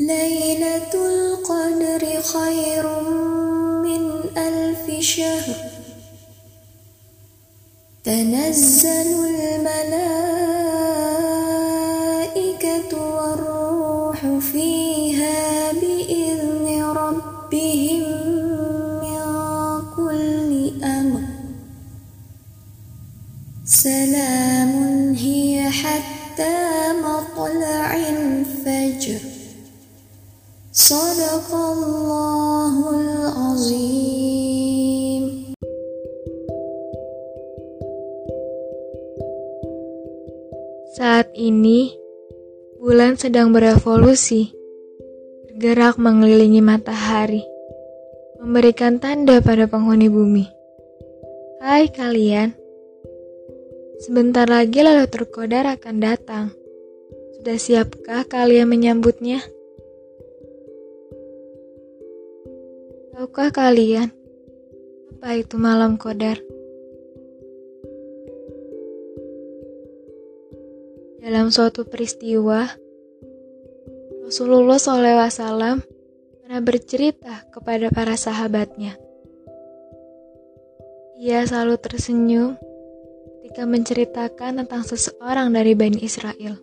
ليلة القدر خير من ألف شهر. تنزل الملائكة والروح فيها بإذن ربهم من كل أمر. سلام هي حتى Sadaqallahul azim. Saat ini, bulan sedang berevolusi, bergerak mengelilingi matahari, memberikan tanda pada penghuni bumi. Hai kalian, sebentar lagi lalu terkodar akan datang. Sudah siapkah kalian menyambutnya? Tahukah kalian apa itu malam kodar? Dalam suatu peristiwa, Rasulullah SAW pernah bercerita kepada para sahabatnya. Ia selalu tersenyum ketika menceritakan tentang seseorang dari Bani Israel.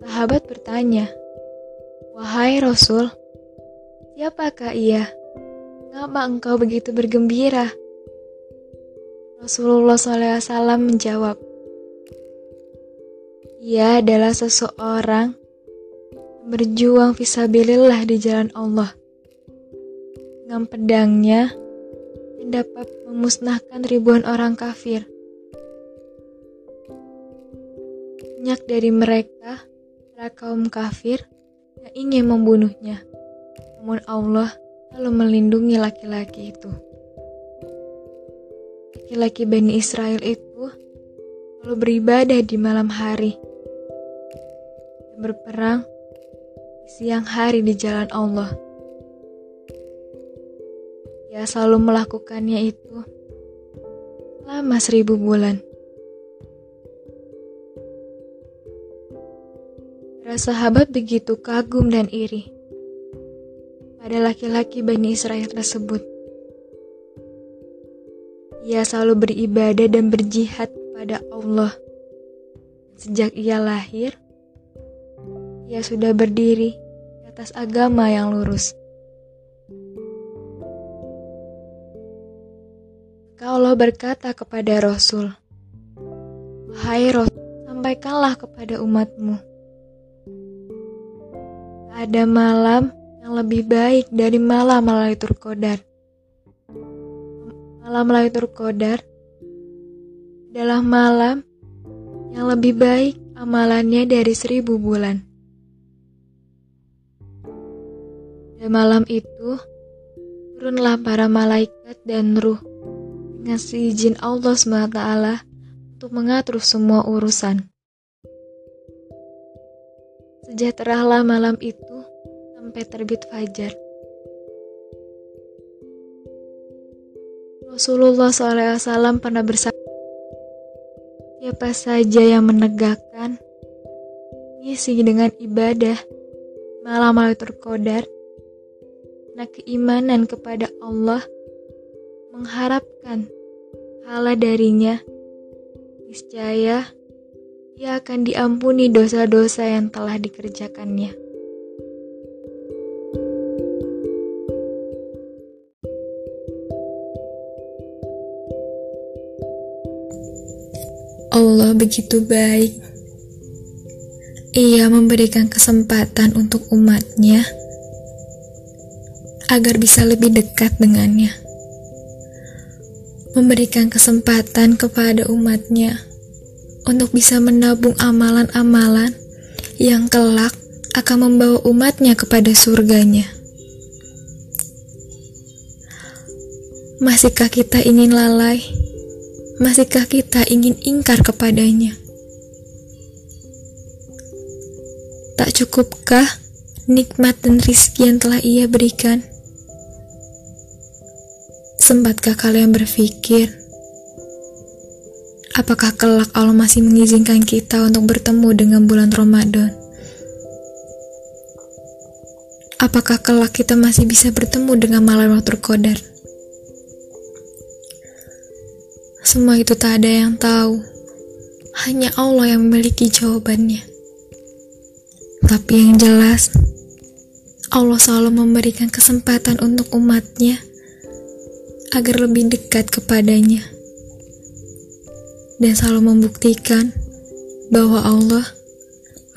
Sahabat bertanya, "Wahai Rasul, siapakah ia? Mengapa engkau begitu bergembira?" Rasulullah SAW menjawab, ia adalah seseorang yang berjuang visabilillah di jalan Allah. Dengan pedangnya, yang dapat memusnahkan ribuan orang kafir. Banyak dari mereka adalah kaum kafir yang ingin membunuhnya. Namun Allah lalu melindungi laki-laki itu. Laki-laki Bani Israel itu lalu beribadah di malam hari dan berperang di siang hari di jalan Allah. Ia selalu melakukannya itu selama seribu bulan. Para sahabat begitu kagum dan iri pada laki-laki Bani Israel tersebut. Ia selalu beribadah dan berjihad kepada Allah. Sejak ia lahir, ia sudah berdiri di atas agama yang lurus. Maka Allah berkata kepada Rasul, Wahai Rasul, sampaikanlah kepada umatmu. Ada malam yang lebih baik dari malam Lailatul Qadar. Malam Lailatul Qadar adalah malam yang lebih baik amalannya dari seribu bulan. Dan malam itu, turunlah para malaikat dan ruh dengan seizin Allah SWT untuk mengatur semua urusan. Sejahteralah malam itu sampai terbit fajar. Rasulullah SAW pernah bersabda, Siapa saja yang menegakkan, ngisi dengan ibadah, malam Lailatul Qadar, karena keimanan kepada Allah, mengharapkan pahala darinya, niscaya ia akan diampuni dosa-dosa yang telah dikerjakannya. Allah begitu baik. Ia memberikan kesempatan untuk umatnya agar bisa lebih dekat dengannya. memberikan kesempatan kepada umatnya untuk bisa menabung amalan-amalan yang kelak akan membawa umatnya kepada surganya. Masihkah kita ingin lalai? Masihkah kita ingin ingkar kepadanya? Tak cukupkah nikmat dan rizki yang telah ia berikan? Sempatkah kalian berpikir, apakah kelak Allah masih mengizinkan kita untuk bertemu dengan bulan Ramadan? Apakah kelak kita masih bisa bertemu dengan malam waktu qadar? Semua itu tak ada yang tahu. Hanya Allah yang memiliki jawabannya. Tapi yang jelas, Allah selalu memberikan kesempatan untuk umatnya agar lebih dekat kepadanya dan selalu membuktikan bahwa Allah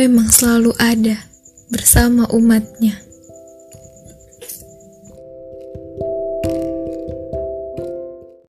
memang selalu ada bersama umatnya.